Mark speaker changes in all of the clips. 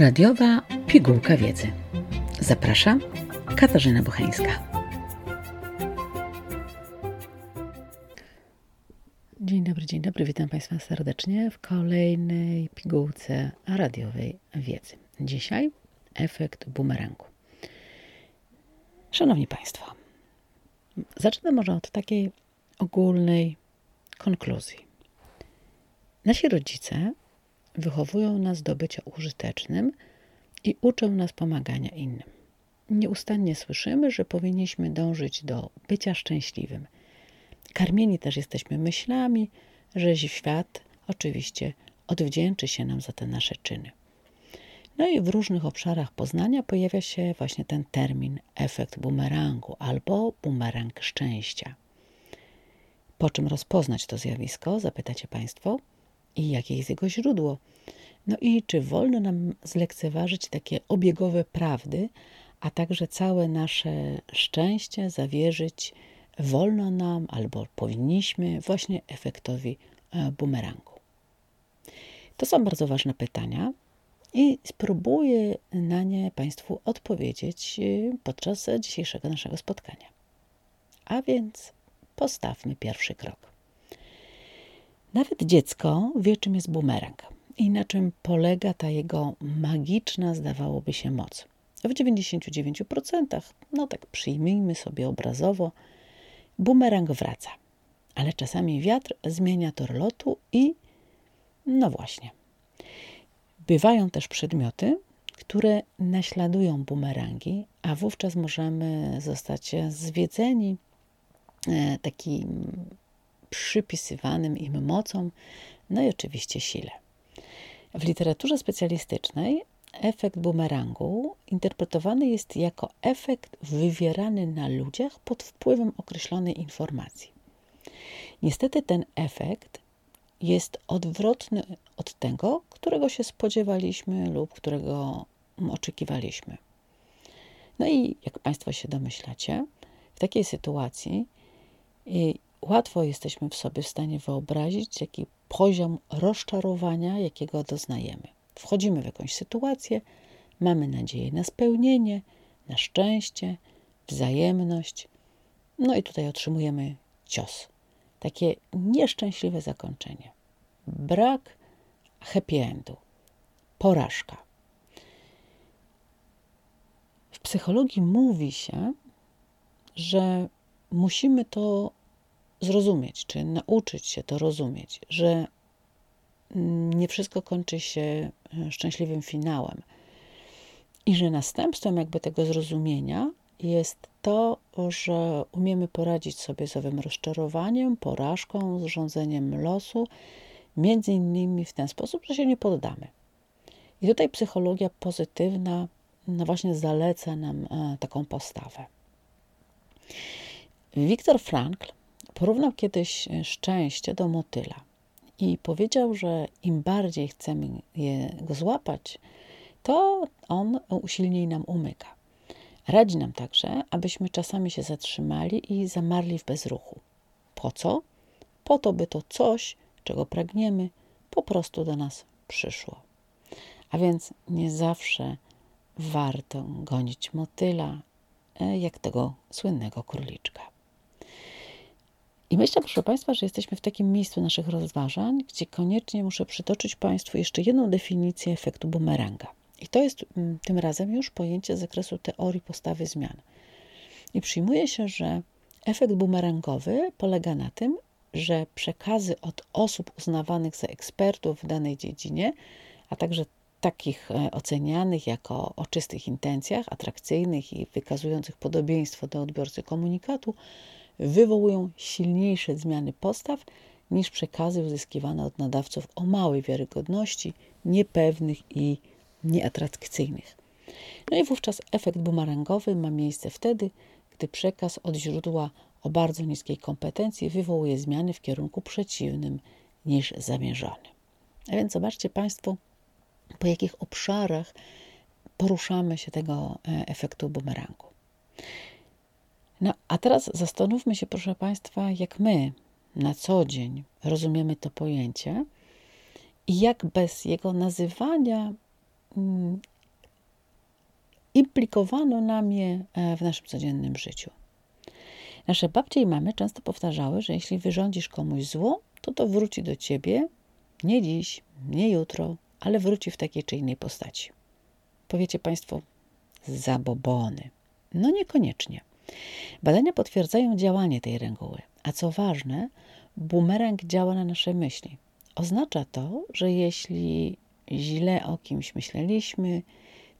Speaker 1: Radiowa pigułka wiedzy. Zapraszam Katarzyna Bucheńska. Dzień dobry, dzień dobry. Witam Państwa serdecznie w kolejnej pigułce radiowej wiedzy. Dzisiaj efekt bumerangu. Szanowni Państwo, zacznę może od takiej ogólnej konkluzji. Nasi rodzice wychowują nas do bycia użytecznym i uczą nas pomagania innym. Nieustannie słyszymy, że powinniśmy dążyć do bycia szczęśliwym. Karmieni też jesteśmy myślami, że świat oczywiście odwdzięczy się nam za te nasze czyny. No i w różnych obszarach poznania pojawia się właśnie ten termin efekt bumerangu albo bumerang szczęścia. Po czym rozpoznać to zjawisko, zapytacie Państwo? I jakie jest jego źródło. No i czy wolno nam zlekceważyć takie obiegowe prawdy, a także całe nasze szczęście zawierzyć wolno nam albo powinniśmy właśnie efektowi e, bumerangu? To są bardzo ważne pytania i spróbuję na nie Państwu odpowiedzieć e, podczas dzisiejszego naszego spotkania. A więc postawmy pierwszy krok. Nawet dziecko wie, czym jest bumerang i na czym polega ta jego magiczna, zdawałoby się, moc. W 99%, no tak przyjmijmy sobie obrazowo, bumerang wraca. Ale czasami wiatr zmienia tor lotu i no właśnie. Bywają też przedmioty, które naśladują bumerangi, a wówczas możemy zostać zwiedzeni e, takim przypisywanym im mocom, no i oczywiście sile. W literaturze specjalistycznej efekt bumerangu interpretowany jest jako efekt wywierany na ludziach pod wpływem określonej informacji. Niestety ten efekt jest odwrotny od tego, którego się spodziewaliśmy lub którego oczekiwaliśmy. No i jak Państwo się domyślacie, w takiej sytuacji łatwo jesteśmy w sobie w stanie wyobrazić, jaki poziom rozczarowania, jakiego doznajemy. Wchodzimy w jakąś sytuację, mamy nadzieję na spełnienie, na szczęście, wzajemność, no i tutaj otrzymujemy cios. Takie nieszczęśliwe zakończenie. Brak happy endu, porażka. W psychologii mówi się, że musimy to zrozumieć, czy nauczyć się to rozumieć, że nie wszystko kończy się e, szczęśliwym finałem. I że następstwem jakby tego zrozumienia jest to, że umiemy poradzić sobie z owym rozczarowaniem, porażką, zrządzeniem losu, między innymi w ten sposób, że się nie poddamy. I tutaj psychologia pozytywna no właśnie zaleca nam e, taką postawę. Viktor Frankl Porównał kiedyś e, szczęście do motyla i powiedział, że im bardziej chcemy je, go złapać, to on usilniej nam umyka. Radzi nam także, abyśmy czasami się zatrzymali i zamarli w bezruchu. Po co? Po to, by to coś, czego pragniemy, po prostu do nas przyszło. A więc nie zawsze warto gonić motyla, e, jak tego słynnego króliczka. I myślę, proszę Państwa, że jesteśmy w takim miejscu naszych rozważań, gdzie koniecznie muszę przytoczyć Państwu jeszcze jedną definicję efektu bumeranga. I to jest mm, tym razem już pojęcie z zakresu teorii postawy zmian. I przyjmuje się, że efekt bumerangowy polega na tym, że przekazy od osób uznawanych za ekspertów w danej dziedzinie, a także takich e, ocenianych jako o czystych intencjach, atrakcyjnych i wykazujących podobieństwo do odbiorcy komunikatu, wywołują silniejsze zmiany postaw niż przekazy uzyskiwane od nadawców o małej wiarygodności, niepewnych i nieatrakcyjnych. No i wówczas efekt bumerangowy ma miejsce wtedy, gdy przekaz od źródła o bardzo niskiej kompetencji wywołuje zmiany w kierunku przeciwnym niż zamierzony. A więc zobaczcie Państwo, po jakich obszarach poruszamy się tego e, efektu bumerangu. No, a teraz zastanówmy się, proszę Państwa, jak my na co dzień rozumiemy to pojęcie i jak bez jego nazywania mm, implikowano nam je e, w naszym codziennym życiu. Nasze babcie i mamy często powtarzały, że jeśli wyrządzisz komuś zło, to to wróci do ciebie nie dziś, nie jutro, ale wróci w takiej czy innej postaci. Powiecie Państwo, zabobony. No niekoniecznie. Badania potwierdzają działanie tej reguły, a co ważne, bumerang działa na nasze myśli. Oznacza to, że jeśli źle o kimś myśleliśmy,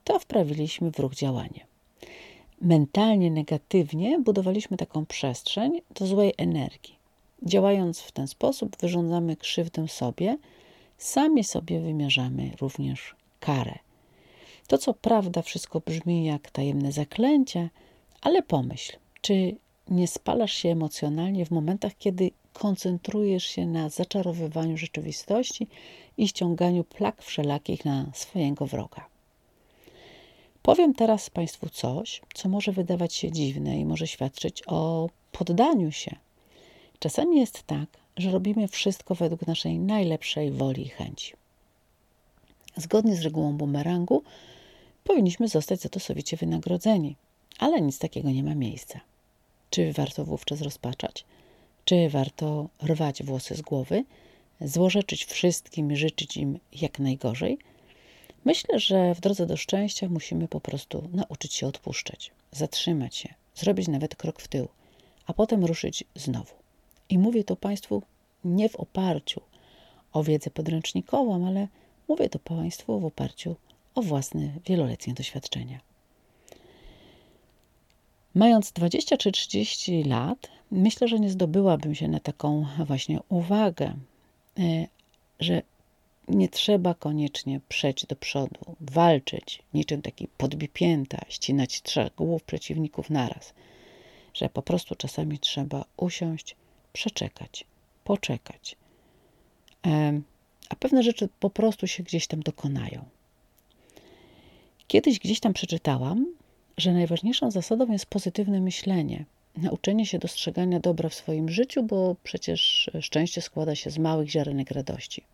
Speaker 1: to wprawiliśmy w ruch działanie. Mentalnie negatywnie budowaliśmy taką przestrzeń do złej energii. Działając w ten sposób, wyrządzamy krzywdę sobie, sami sobie wymierzamy również karę. To, co prawda, wszystko brzmi jak tajemne zaklęcie, ale pomyśl, czy nie spalasz się emocjonalnie w momentach, kiedy koncentrujesz się na zaczarowywaniu rzeczywistości i ściąganiu plak wszelakich na swojego wroga. Powiem teraz Państwu coś, co może wydawać się dziwne i może świadczyć o poddaniu się. Czasami jest tak, że robimy wszystko według naszej najlepszej woli i chęci. Zgodnie z regułą bumerangu, powinniśmy zostać za to sowicie wynagrodzeni, ale nic takiego nie ma miejsca. Czy warto wówczas rozpaczać? Czy warto rwać włosy z głowy, złorzeczyć wszystkim życzyć im jak najgorzej? Myślę, że w drodze do szczęścia musimy po prostu nauczyć się odpuszczać, zatrzymać się, zrobić nawet krok w tył, a potem ruszyć znowu. I mówię to Państwu nie w oparciu o wiedzę podręcznikową, ale mówię to Państwu w oparciu o własne wieloletnie doświadczenia. Mając 20 czy 30 lat, myślę, że nie zdobyłabym się na taką właśnie uwagę, e, że nie trzeba koniecznie przejść do przodu, walczyć niczym taki podbipięta, ścinać trzech głów przeciwników naraz, że po prostu czasami trzeba usiąść, przeczekać, poczekać. A pewne rzeczy po prostu się gdzieś tam dokonają. Kiedyś gdzieś tam przeczytałam, że najważniejszą zasadą jest pozytywne myślenie, nauczenie się dostrzegania dobra w swoim życiu, bo przecież szczęście składa się z małych ziarenek radości.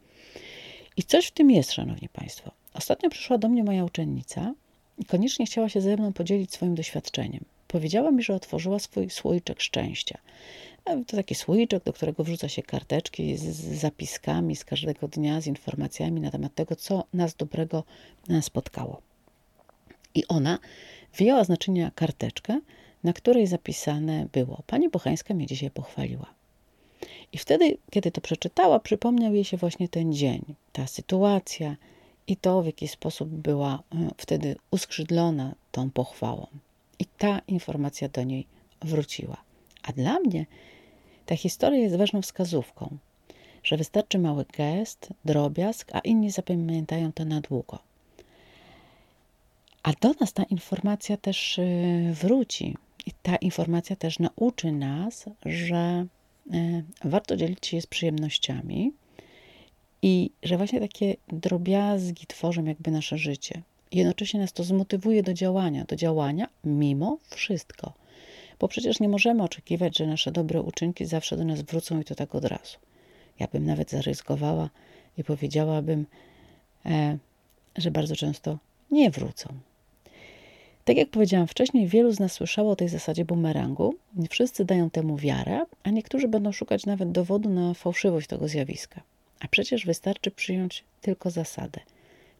Speaker 1: I coś w tym jest, szanowni państwo. Ostatnio przyszła do mnie moja uczennica i koniecznie chciała się ze mną podzielić swoim doświadczeniem. Powiedziała mi, że otworzyła swój słoiczek szczęścia. To taki słoiczek, do którego wrzuca się karteczki z zapiskami z każdego dnia, z informacjami na temat tego, co nas dobrego spotkało. I ona wyjęła z naczynia karteczkę, na której zapisane było: Pani Bochańska mnie dzisiaj pochwaliła. I wtedy, kiedy to przeczytała, przypomniał jej się właśnie ten dzień, ta sytuacja i to, w jaki sposób była e, wtedy uskrzydlona tą pochwałą. I ta informacja do niej wróciła. A dla mnie ta historia jest ważną wskazówką, że wystarczy mały gest, drobiazg, a inni zapamiętają to na długo. A do nas ta informacja też y, wróci. I ta informacja też nauczy nas, że y, warto dzielić się z przyjemnościami i że właśnie takie drobiazgi tworzą jakby nasze życie. Jednocześnie nas to zmotywuje do działania, do działania mimo wszystko. Bo przecież nie możemy oczekiwać, że nasze dobre uczynki zawsze do nas wrócą i to tak od razu. Ja bym nawet zaryzykowała i powiedziałabym, e, że bardzo często nie wrócą. Tak jak powiedziałam wcześniej, wielu z nas słyszało o tej zasadzie bumerangu. Nie wszyscy dają temu wiarę, a niektórzy będą szukać nawet dowodu na fałszywość tego zjawiska. A przecież wystarczy przyjąć tylko zasadę.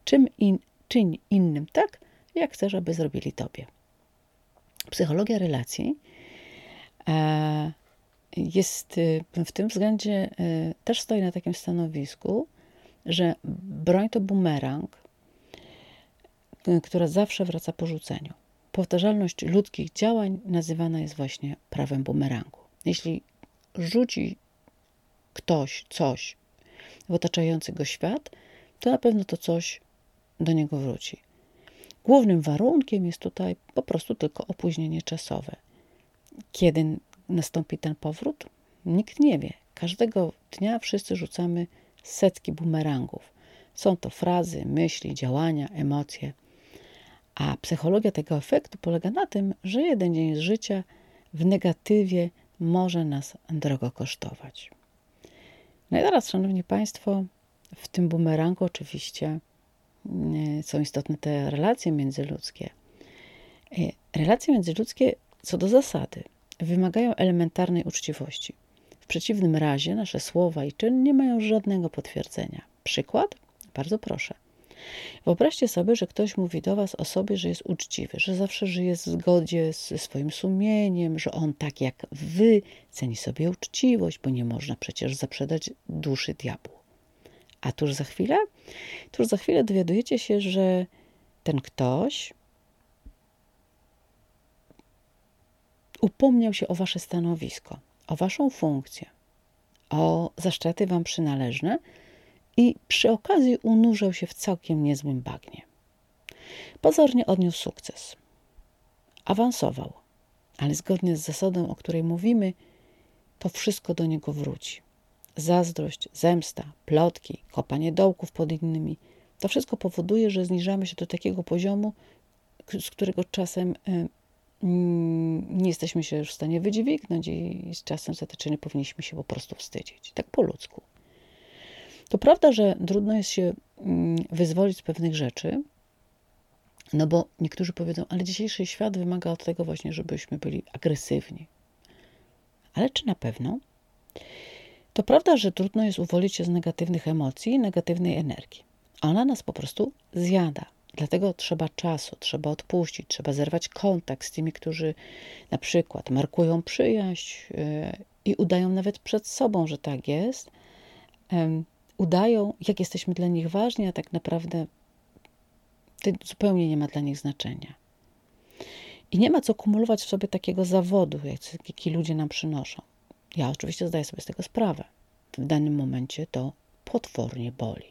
Speaker 1: Czym in, czyń innym tak, jak chcesz, aby zrobili tobie. Psychologia relacji e, jest e, w tym względzie e, też stoi na takim stanowisku, że broń to bumerang, która zawsze wraca po rzuceniu. Powtarzalność ludzkich działań nazywana jest właśnie prawem bumerangu. Jeśli rzuci ktoś coś w otaczający go świat, to na pewno to coś do niego wróci. Głównym warunkiem jest tutaj po prostu tylko opóźnienie czasowe. Kiedy nastąpi ten powrót? Nikt nie wie. Każdego dnia wszyscy rzucamy setki bumerangów. Są to frazy, myśli, działania, emocje. A psychologia tego efektu polega na tym, że jeden dzień z życia w negatywie może nas drogo kosztować. No i teraz, Szanowni Państwo, w tym bumerangu oczywiście są istotne te relacje międzyludzkie. Relacje międzyludzkie co do zasady wymagają elementarnej uczciwości. W przeciwnym razie nasze słowa i czyn nie mają żadnego potwierdzenia. Przykład? Bardzo proszę. Wyobraźcie sobie, że ktoś mówi do Was o sobie, że jest uczciwy, że zawsze żyje w zgodzie ze swoim sumieniem, że on tak jak Wy ceni sobie uczciwość, bo nie można przecież zaprzedać duszy diabłu. A tuż za chwilę, tuż za chwilę dowiadujecie się, że ten ktoś upomniał się o wasze stanowisko, o waszą funkcję, o zaszczety wam przynależne i przy okazji unurzał się w całkiem niezłym bagnie. Pozornie odniósł sukces. Awansował, ale zgodnie z zasadą, o której mówimy, to wszystko do niego wróci. Zazdrość, zemsta, plotki, kopanie dołków pod innymi to wszystko powoduje, że zniżamy się do takiego poziomu, z którego czasem Mm, nie jesteśmy się już w stanie wydźwignąć i z czasem zatyczenie powinniśmy się po prostu wstydzić. Tak po ludzku. To prawda, że trudno jest się mm, wyzwolić z pewnych rzeczy, no bo niektórzy powiedzą, ale dzisiejszy świat wymaga od tego właśnie, żebyśmy byli agresywni. Ale czy na pewno? To prawda, że trudno jest uwolnić się z negatywnych emocji negatywnej energii. Ona nas po prostu zjada. Dlatego trzeba czasu, trzeba odpuścić, trzeba zerwać kontakt z tymi, którzy na przykład markują przyjaźń y, i udają nawet przed sobą, że tak jest. Udają, jak jesteśmy dla nich ważni, a tak naprawdę to zupełnie nie ma dla nich znaczenia. I nie ma co kumulować w sobie takiego zawodu, jaki ludzie nam przynoszą. Ja oczywiście zdaję sobie z tego sprawę. W danym momencie to potwornie boli.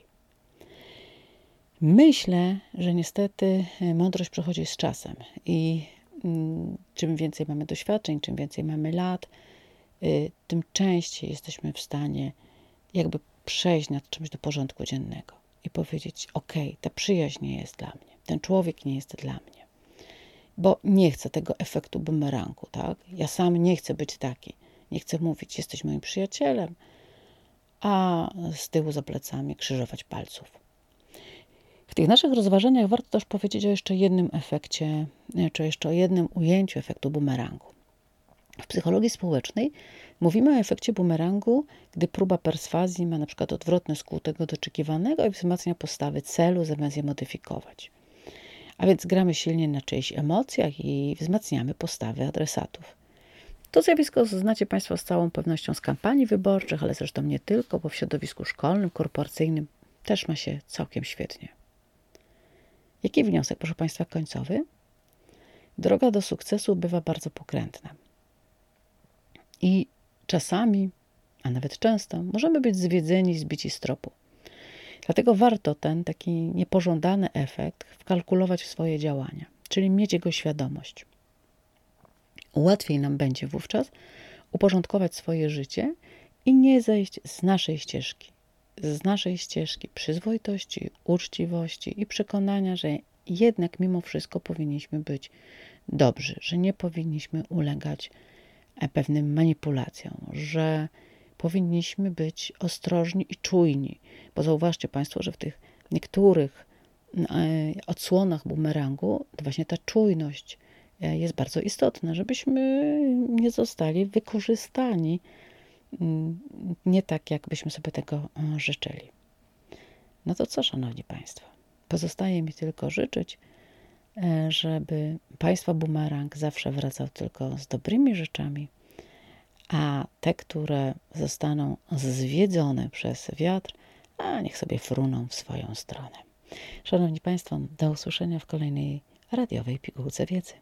Speaker 1: Myślę, że niestety e, mądrość przychodzi z czasem i mm, czym więcej mamy doświadczeń, czym więcej mamy lat, y, tym częściej jesteśmy w stanie jakby przejść nad czymś do porządku dziennego i powiedzieć: OK, ta przyjaźń nie jest dla mnie, ten człowiek nie jest dla mnie, bo nie chcę tego efektu bumerangu, tak? Ja sam nie chcę być taki, nie chcę mówić: Jesteś moim przyjacielem, a z tyłu za plecami krzyżować palców. W tych naszych rozważaniach warto też powiedzieć o jeszcze jednym efekcie, czy jeszcze o jednym ujęciu efektu bumerangu. W psychologii społecznej mówimy o efekcie bumerangu, gdy próba perswazji ma na przykład odwrotny skutek od oczekiwanego i wzmacnia postawy celu, zamiast je modyfikować. A więc gramy silnie na czyichś emocjach i wzmacniamy postawy adresatów. To zjawisko znacie Państwo z całą pewnością z kampanii wyborczych, ale zresztą nie tylko, bo w środowisku szkolnym, korporacyjnym też ma się całkiem świetnie. Jaki wniosek, proszę Państwa, końcowy? Droga do sukcesu bywa bardzo pokrętna. I czasami, a nawet często, możemy być zwiedzeni, zbici z tropu. Dlatego warto ten taki niepożądany efekt wkalkulować w swoje działania, czyli mieć jego świadomość. Łatwiej nam będzie wówczas uporządkować swoje życie i nie zejść z naszej ścieżki, z naszej ścieżki przyzwoitości, uczciwości i przekonania, że jednak mimo wszystko powinniśmy być dobrzy, że nie powinniśmy ulegać pewnym manipulacjom, że powinniśmy być ostrożni i czujni, bo zauważcie Państwo, że w tych niektórych e, odsłonach bumerangu to właśnie ta czujność e, jest bardzo istotna, żebyśmy nie zostali wykorzystani Mm, nie tak, jakbyśmy sobie tego e, życzyli. No to co, Szanowni Państwo? Pozostaje mi tylko życzyć, e, żeby Państwa bumerang zawsze wracał tylko z dobrymi rzeczami, a te, które zostaną zwiedzone przez wiatr, a niech sobie fruną w swoją stronę. Szanowni Państwo, do usłyszenia w kolejnej radiowej pigułce wiedzy.